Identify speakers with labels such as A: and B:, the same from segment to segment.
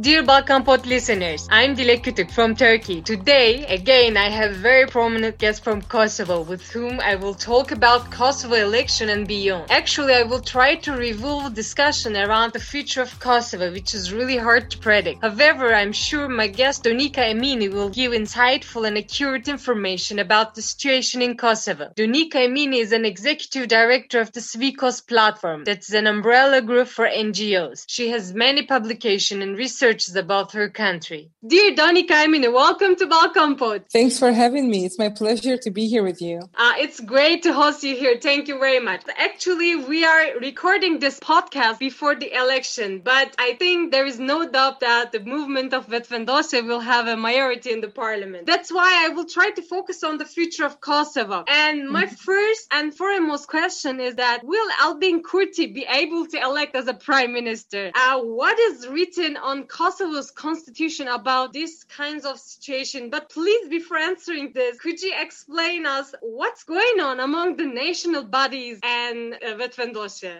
A: Dear Balkan Pod listeners, I'm Dilek Kütük from Turkey. Today, again, I have very prominent guest from Kosovo with whom I will talk about Kosovo election and beyond. Actually, I will try to revolve discussion around the future of Kosovo, which is really hard to predict. However, I'm sure my guest Donika Emini will give insightful and accurate information about the situation in Kosovo. Donika Emini is an executive director of the CiviKos platform, that's an umbrella group for NGOs. She has many publications and research researches about her country. Dear Donika Emini, welcome to Balkan Pod.
B: Thanks for having me. It's my pleasure to be here with you.
A: Uh, it's great to host you here. Thank you very much. Actually, we are recording this podcast before the election, but I think there is no doubt that the movement of Vetëvendosje will have a majority in the parliament. That's why I will try to focus on the future of Kosovo. And my mm-hmm. first and foremost question is that will Albin Kurti be able to elect as a prime minister? Uh, what is written on Kosovo's constitution about these kinds of situation. But please, before answering this, could you explain us what's going on among the national bodies and uh,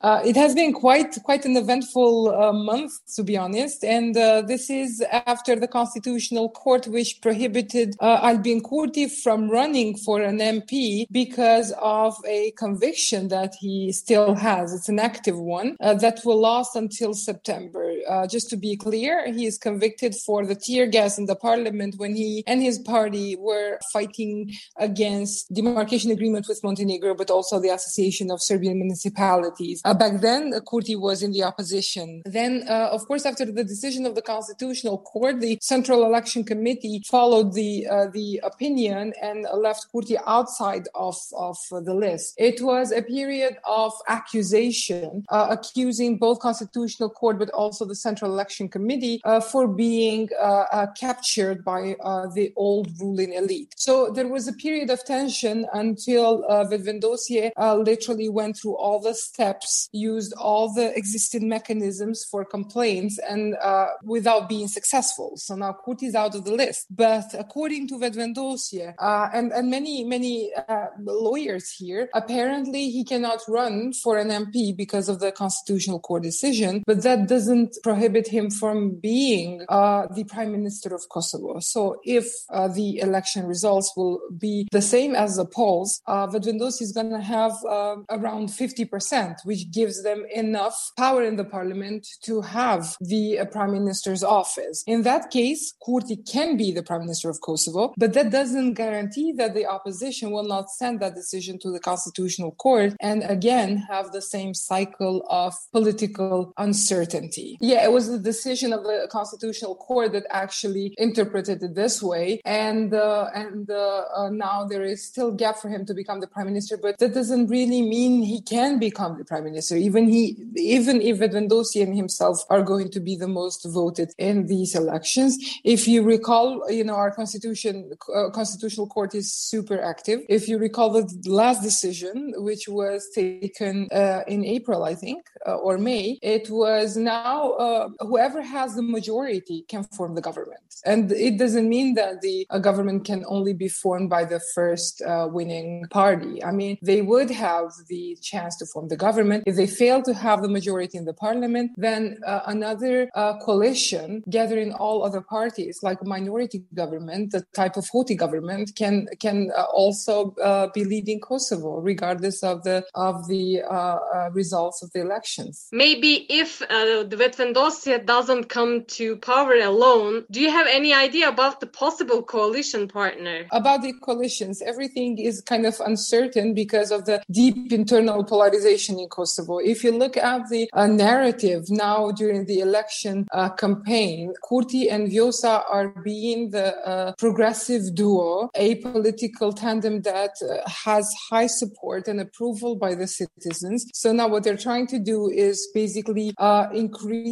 B: Uh, it has been quite quite an eventful uh, month, to be honest, and uh, this is after the constitutional court, which prohibited uh, Albin Kurti from running for an MP because of a conviction that he still has. It's an active one uh, that will last until September. Uh, just to be clear, he is convicted for the tear gas in the parliament when he and his party were fighting against demarcation agreement with Montenegro, but also the Association of Serbian Municipalities. Uh, back then, Kurti was in the opposition. Then, uh, of course, after the decision of the Constitutional Court, the Central Election Committee followed the uh, the opinion and left Kurti outside of of the list. It was a period of accusation, uh, accusing both Constitutional Court but also the Central Election Committee uh, for being uh, uh, captured by the old ruling elite. So there was a period of tension until uh, Vetëvendosje literally went through all the steps, used all the existing mechanisms for complaints, and without being successful. So now Kurti is out of the list. But according to Vetëvendosje and, and many, many lawyers here, apparently he cannot run for an MP because of the Constitutional Court decision, but that doesn't prohibit him from being uh, the prime minister of Kosovo. So if uh, the election results will be the same as the polls, uh, is going to have uh, around 50%, which gives them enough power in the parliament to have the uh, prime minister's office. In that case, Kurti can be the prime minister of Kosovo, but that doesn't guarantee that the opposition will not send that decision to the constitutional court and again have the same cycle of political uncertainty. Yeah, it was the decision of the constitutional court that actually interpreted it this way, and uh, and uh, uh, now there is still gap for him to become the prime minister. But that doesn't really mean he can become the prime minister. Even he, even if Vetëvendosje and himself are going to be the most voted in these elections. If you recall, you know our constitution, uh, constitutional court is super active. If you recall the last decision, which was taken uh, in April, I think, uh, or May, it was now whoever has the majority can form the government. And it doesn't mean that the government can only be formed by the first uh, winning party. I mean, they would have the chance to form the government. If they fail to have the majority in the parliament, then uh, another uh, coalition gathering all other parties, like a minority government, the type of Hoti government, can can uh, also uh, be leading Kosovo, regardless of the of the uh, results of the elections.
A: Maybe if the Vetëvendosje doesn't come to power alone, do you have any idea about the possible coalition partner?
B: About the coalitions, everything is kind of uncertain because of the deep internal polarization in Kosovo. If you look at the uh, narrative now during the election uh, campaign, Kurti and Vjosa are being the uh, progressive duo, a political tandem that uh, has high support and approval by the citizens. So now what they're trying to do is basically uh,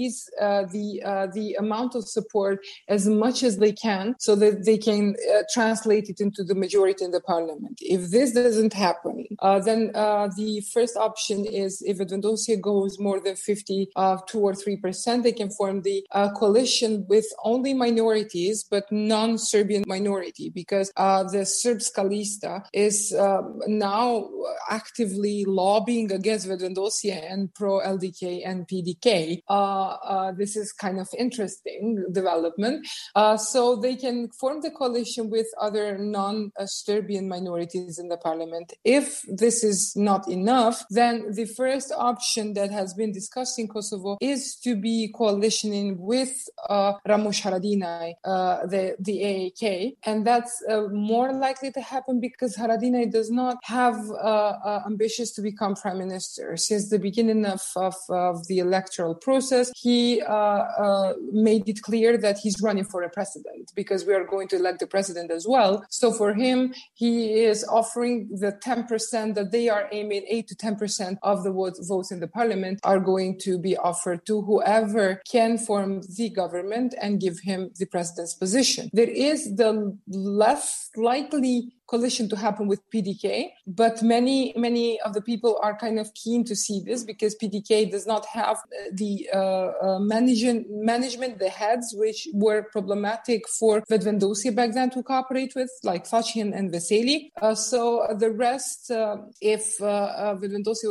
B: increase uh, the the amount of support as much as they can so that they can uh, translate it into the majority in the parliament. If this doesn't happen, uh, then uh, the first option is if Vetëvendosje goes more than 52 uh, or 3%, they can form the uh, coalition with only minorities, but non-Serbian minority, because uh, the Srpska Lista is um, now actively lobbying against Vetëvendosje and pro-LDK and PDK. uh, this is kind of interesting development. Uh, so they can form the coalition with other non-Serbian minorities in the parliament. If this is not enough, then the first option that has been discussed in Kosovo is to be coalitioning with uh, Ramush Haradinaj, uh, the, the AAK. And that's uh, more likely to happen because Haradinaj does not have uh, uh, ambitions to become prime minister. Since the beginning of, of, of the electoral process, he uh, made it clear that he's running for a president because we are going to elect the president as well. So for him, he is offering the 10% that they are aiming 8 to 10% of the votes in the parliament are going to be offered to whoever can form the government and give him the president's position. There is the less likely coalition to happen with PDK. But many, many of the people are kind of keen to see this because PDK does not have the uh, uh, management, management, the heads, which were problematic for Vetëvendosje back then to cooperate with, like Thaçi and Veseli. Uh, so the rest, uh, if uh, uh Vetëvendosje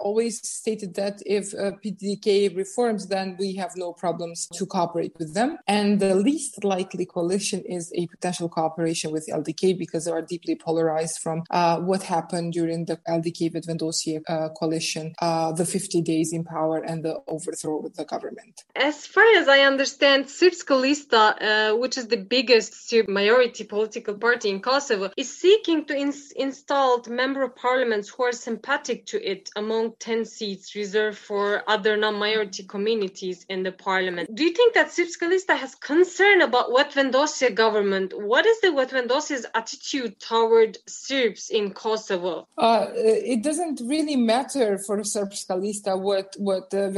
B: always stated that if uh, PDK reforms, then we have no problems to cooperate with them. And the least likely coalition is a potential cooperation with LDK because there are deep deeply polarized from uh, what happened during the LDK Vetëvendosje uh, coalition, uh, the 50 days in power and the overthrow of the government.
A: As far as I understand, Srpska Lista, uh, which is the biggest majority political party in Kosovo, is seeking to ins- install member of parliaments who are sympathetic to it among 10 seats reserved for other non-majority communities in the parliament. Do you think that Srpska Lista has concern about what Vetëvendosje government? What is the Vetëvendosje's attitude toward Serbs in Kosovo?
B: Uh, it doesn't really matter for Srpska Lista what what uh,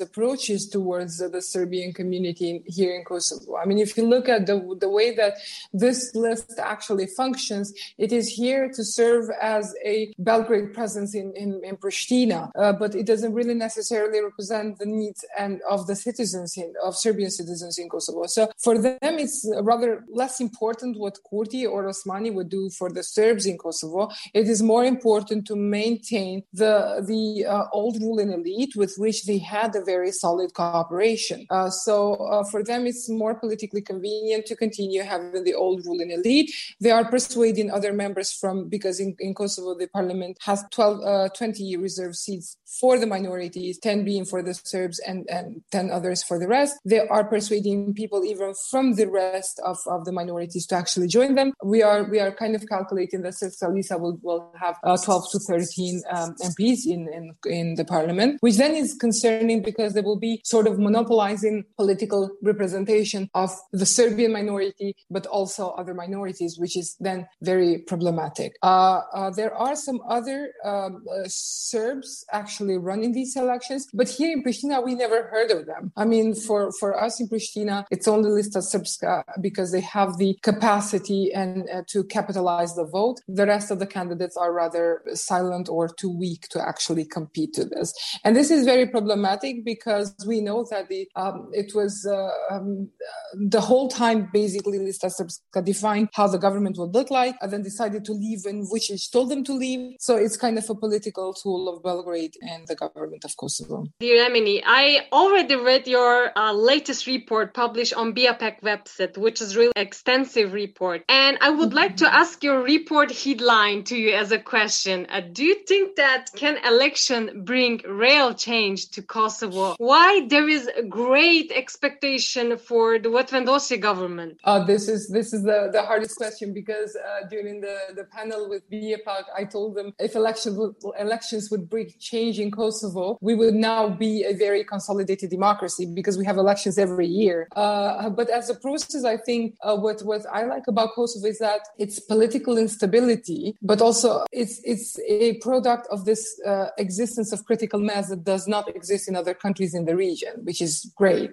B: approach is towards uh, the Serbian community in, here in Kosovo. I mean, if you look at the the way that this list actually functions, it is here to serve as a Belgrade presence in in, in Pristina, uh, but it doesn't really necessarily represent the needs and of the citizens in, of Serbian citizens in Kosovo. So for them, it's rather less important what Kurti or Osmani would do for the Serbs in Kosovo. It is more important to maintain the the uh, old ruling elite with which they had a very solid cooperation. Uh, so uh, for them, it's more politically convenient to continue having the old ruling elite. They are persuading other members from because in, in Kosovo the parliament has 12, uh, 20 reserve seats for the minorities, 10 being for the Serbs and, and 10 others for the rest. They are persuading people even from the rest of, of the minorities to actually join them. We are we are kind of calculating that Srpska will, will have uh, 12 to 13 um, MPs in, in, in the parliament, which then is concerning because they will be sort of monopolizing political representation of the Serbian minority, but also other minorities, which is then very problematic. Uh, uh, there are some other um, uh, Serbs actually running these elections, but here in Pristina, we never heard of them. I mean, for, for us in Pristina, it's only Lista Srpska because they have the capacity and uh, to capitalize capitalize the vote. The rest of the candidates are rather silent or too weak to actually compete to this. And this is very problematic because we know that the um, it was uh, um, the whole time basically Lista Srpska defined how the government would look like and then decided to leave when Vucic told them to leave. So it's kind of a political tool of Belgrade and the government of Kosovo.
A: Dear Emini, I already read your uh, latest report published on BiEPAG website, which is really extensive report. And I would like to ask your report headline to you as a question. Uh, do you think that can election bring real change to Kosovo? Why there is a great expectation for the Vetëvendosje government?
B: Uh, this is this is the, the hardest question because uh, during the, the panel with BiEPAG, I told them if election would, elections would bring change in Kosovo, we would now be a very consolidated democracy because we have elections every year. Uh, but as a process, I think uh, what what I like about Kosovo is that it's political instability, but also it's it's a product of this uh, existence of critical mass that does not exist in other countries in the region, which is great.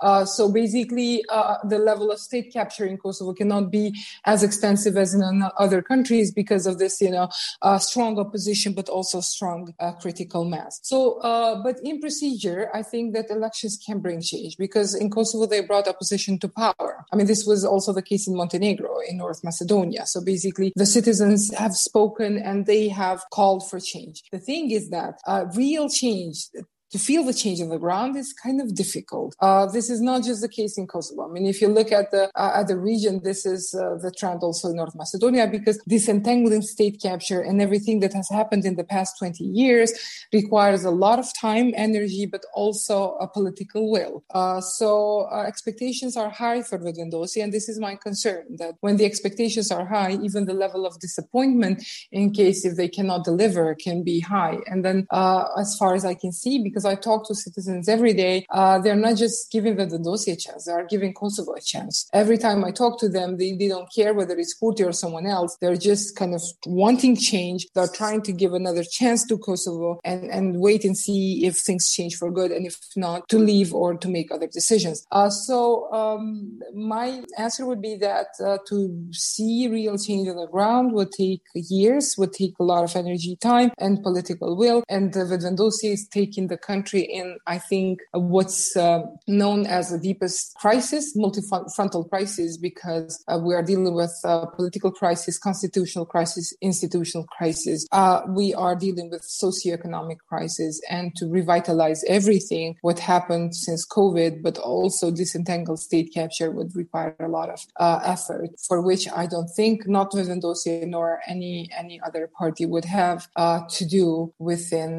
B: Uh, so basically, uh, the level of state capture in Kosovo cannot be as extensive as in other countries because of this, you know, uh, strong opposition, but also strong uh, critical mass. So, uh, but in procedure, I think that elections can bring change because in Kosovo they brought opposition to power. I mean, this was also the case in Montenegro, in North Macedonia. So basically, the citizens have spoken and they have called for change. The thing is that uh, real change to feel the change on the ground is kind of difficult. Uh, this is not just the case in Kosovo. I mean, if you look at the uh, at the region, this is uh, the trend also in North Macedonia because disentangling state capture and everything that has happened in the past 20 years requires a lot of time, energy, but also a political will. Uh, so uh, expectations are high for Vetëvendosje, and this is my concern that when the expectations are high, even the level of disappointment in case if they cannot deliver can be high. And then, uh, as far as I can see, because I talk to citizens every day, uh, they're not just giving Vetëvendosje a chance; they are giving Kosovo a chance. Every time I talk to them, they, they don't care whether it's Kurti or someone else. They're just kind of wanting change. They're trying to give another chance to Kosovo and and wait and see if things change for good, and if not, to leave or to make other decisions. Uh, so um, my answer would be that uh, to see real change on the ground would take years, would take a lot of energy, time, and political will. And uh, Vetëvendosje is taking the country in, I think, what's uh, known as the deepest crisis, multifrontal crisis, because uh, we are dealing with uh, political crisis, constitutional crisis, institutional crisis. Uh, we are dealing with socioeconomic crisis, and to revitalize everything, what happened since COVID, but also disentangle state capture would require a lot of uh, effort, for which I don't think not Vetëvendosje nor any any other party would have uh, to do within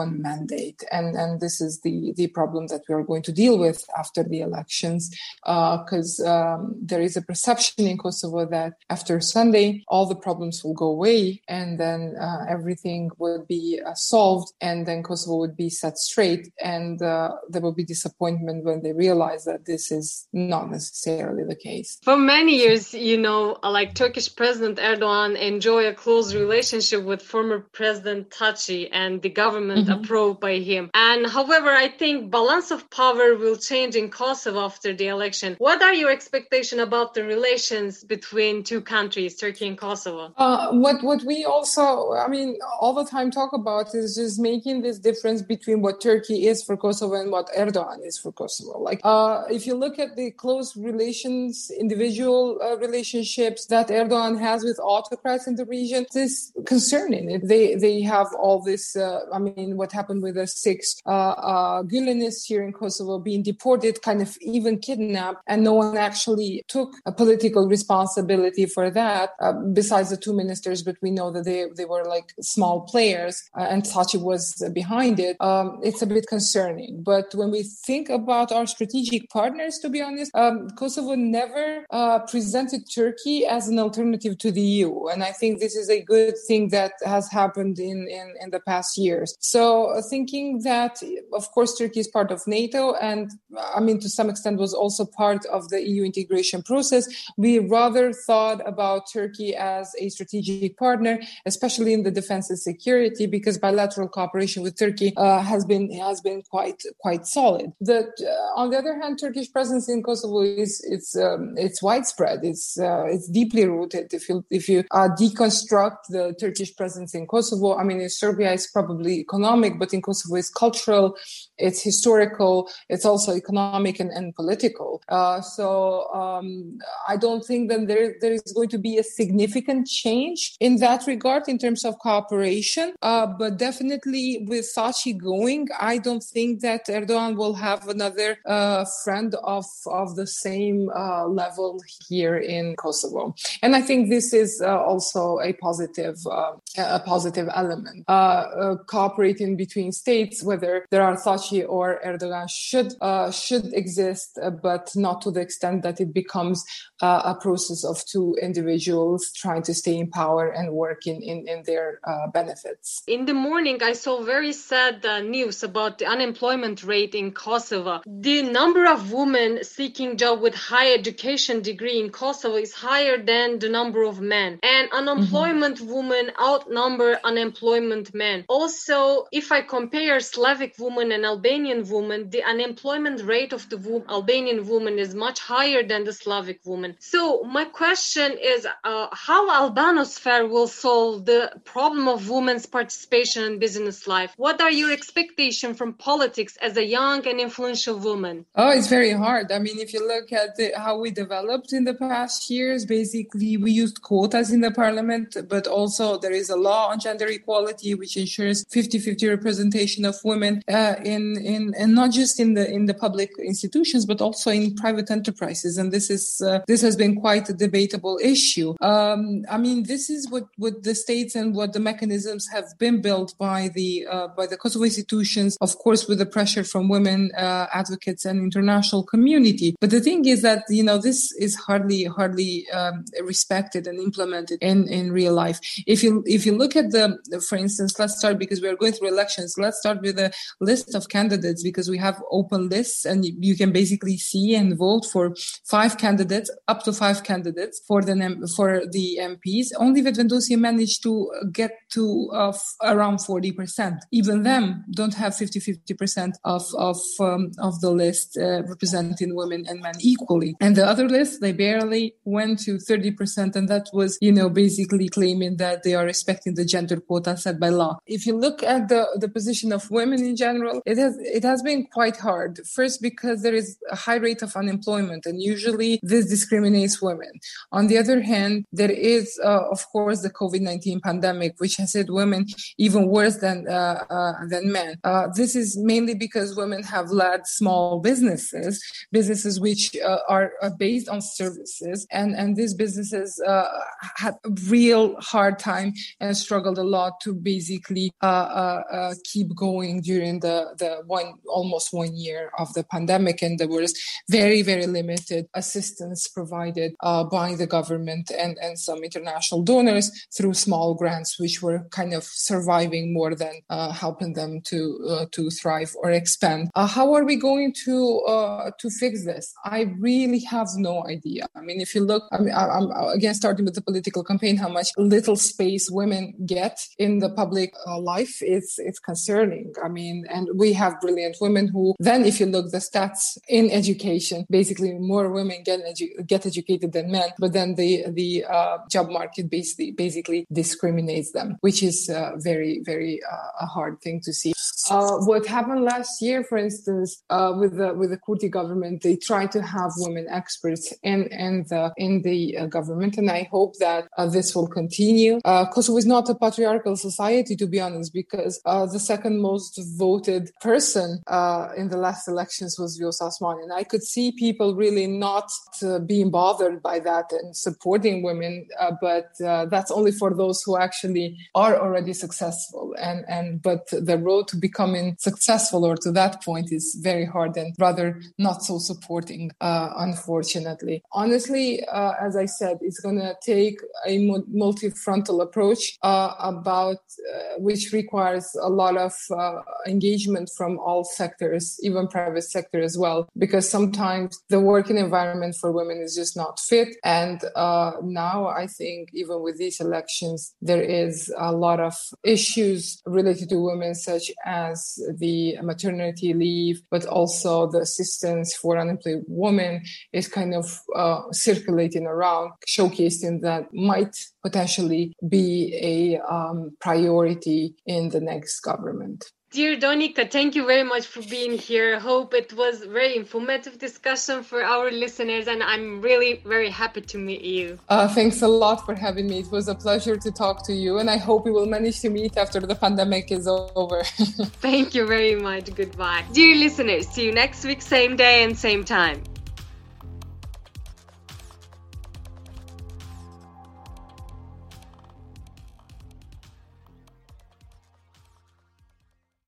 B: one mandate. And and this is the the problem that we are going to deal with after the elections, because uh, um, there is a perception in Kosovo that after Sunday all the problems will go away and then uh, everything would be uh, solved and then Kosovo would be set straight and there will be disappointment when they realize that this is not necessarily the case.
A: For many years, you know, like Turkish President Erdogan enjoy a close relationship with former President Thaçi and the government mm-hmm. approved by him. And however, I think balance of power will change in Kosovo after the election. What are your expectations about the relations between two countries, Turkey and Kosovo?
B: Uh, what what we also, I mean, all the time talk about is just making this difference between what Turkey is for Kosovo and what Erdogan is for Kosovo. Like, uh, if you look at the close relations, individual uh, relationships that Erdogan has with autocrats in the region, this concerning. They they have all this. Uh, I mean, what happened with the six uh, uh, Gülenists here in Kosovo being deported, kind of even kidnapped, and no one actually took a political responsibility for that. Uh, besides the two ministers, but we know that they they were like small players, uh, and Thaçi was behind it. Um, it's a bit concerning. But when we think about our strategic partners, to be honest, um, Kosovo never uh, presented Turkey as an alternative to the EU, and I think this is a good thing that has happened in in, in the past years. So uh, thinking that, of course, Turkey is part of NATO, and I mean to some extent was also part of the EU integration process. We rather thought about Turkey as a strategic partner, especially in the defense and security, because bilateral cooperation with Turkey uh, has been has been quite quite solid. The, uh, on the other hand, Turkish presence in Kosovo is it's um, it's widespread. It's uh, it's deeply rooted. If you if you uh, deconstruct the Turkish presence in Kosovo, I mean, in Serbia it's probably economic, but in Kosovo it's cultural, it's historical, it's also economic and, and political. Uh, so um, I don't think that there there is going to be a significant change in that regard in terms of cooperation. Uh, but definitely with Thaçi going, I don't think that Erdogan will have another uh, friend of of the same uh, level here in Kosovo. And I think this is uh, also a positive uh, a positive element. cooperating between states, whether there are Thaçi or Erdogan, should should exist, but not to the extent that it becomes a process of two individuals trying to stay in power and work in in, in their benefits.
A: In the morning, I saw very sad uh, news about the unemployment rate in Kosovo. The number of women seeking job with higher education degree in Kosovo is higher than the number of men. And unemployment mm-hmm. women outnumber unemployment men. Also, if I compare Slavic woman and Albanian woman, the unemployment rate of the wo- Albanian woman is much higher than the Slavic woman. So my question is uh, how Albanosphere will solve the problem of women's participation in business life? What are your expectations from politics as a young and influential woman?
B: Oh, it's very hard. I mean, if you look at the, how we developed in the past years, basically we used quotas in the parliament, but also there is a law on gender equality which ensures 50-50 representation of women women uh, in in and not just in the in the public institutions but also in private enterprises. And this is uh, this has been quite a debatable issue. Um, i mean this is what what the states and what the mechanisms have been built by the uh, by the kosovo institutions of course with the pressure from women uh, advocates and international community. But the thing is that you know this is hardly hardly um, respected and implemented in in real life. If you if you look at the for instance let's start because we are going through elections let's start with list of candidates because we have open lists and you can basically see and vote for five candidates, up to five candidates for the for the MPs. Only Vetëvendosje managed to get to uh, around 40%. Even them don't have 50-50% of of um, of the list uh, representing women and men equally. And the other list, they barely went to 30%, and that was, you know, basically claiming that they are respecting the gender quota set by law. If you look at the the position of women in general, it has it has been quite hard. First, because there is a high rate of unemployment, and usually this discriminates women. On the other hand, there is, uh, of course, the COVID nineteen pandemic, which has hit women even worse than uh, uh, than men. Uh, this is mainly because women have led small businesses, businesses which uh, are, are, based on services, and and these businesses uh, had a real hard time and struggled a lot to basically keep going during the the one almost one year of the pandemic, and there was very very limited assistance provided uh, by the government and and some international donors through small grants, which were kind of surviving more than uh, helping them to uh, to thrive or expand. Uh, how are we going to uh, to fix this? I really have no idea. I mean, if you look, I mean, I'm again starting with the political campaign, how much little space women get in the public uh, life, it's it's concerning. I mean, and we have brilliant women who then, if you look the stats in education, basically more women get edu- get educated than men, but then the the uh, job market basically basically discriminates them, which is uh, very very uh, a hard thing to see. Uh, what happened last year, for instance, uh, with the with the Kurti government, they tried to have women experts in in the in the uh, government, and I hope that this will continue. Kosovo is not a patriarchal society, to be honest, because the second most voted person uh, in the last elections was Vjosa Osmani. And I could see people really not uh, being bothered by that and supporting women, uh, but uh, that's only for those who actually are already successful. And, and but the road to becoming successful or to that point is very hard and rather not so supporting, uh, unfortunately. Honestly, uh, as I said, it's going to take a multi-frontal approach about which requires a lot of engagement from all sectors, even private sector as well, because sometimes the working environment for women is just not fit. And uh, now I think even with these elections, there is a lot of issues related to women, such as the maternity leave, but also the assistance for unemployed women is kind of uh, circulating around, showcasing that might potentially be a um, priority in the next government.
A: Dear Donika, thank you very much for being here. I hope it was very informative discussion for our listeners, and I'm really very happy to meet you.
B: Uh, thanks a lot for having me. It was a pleasure to talk to you, and I hope we will manage to meet after the pandemic is over.
A: thank you very much. Goodbye. Dear listeners, see you next week, same day and same time.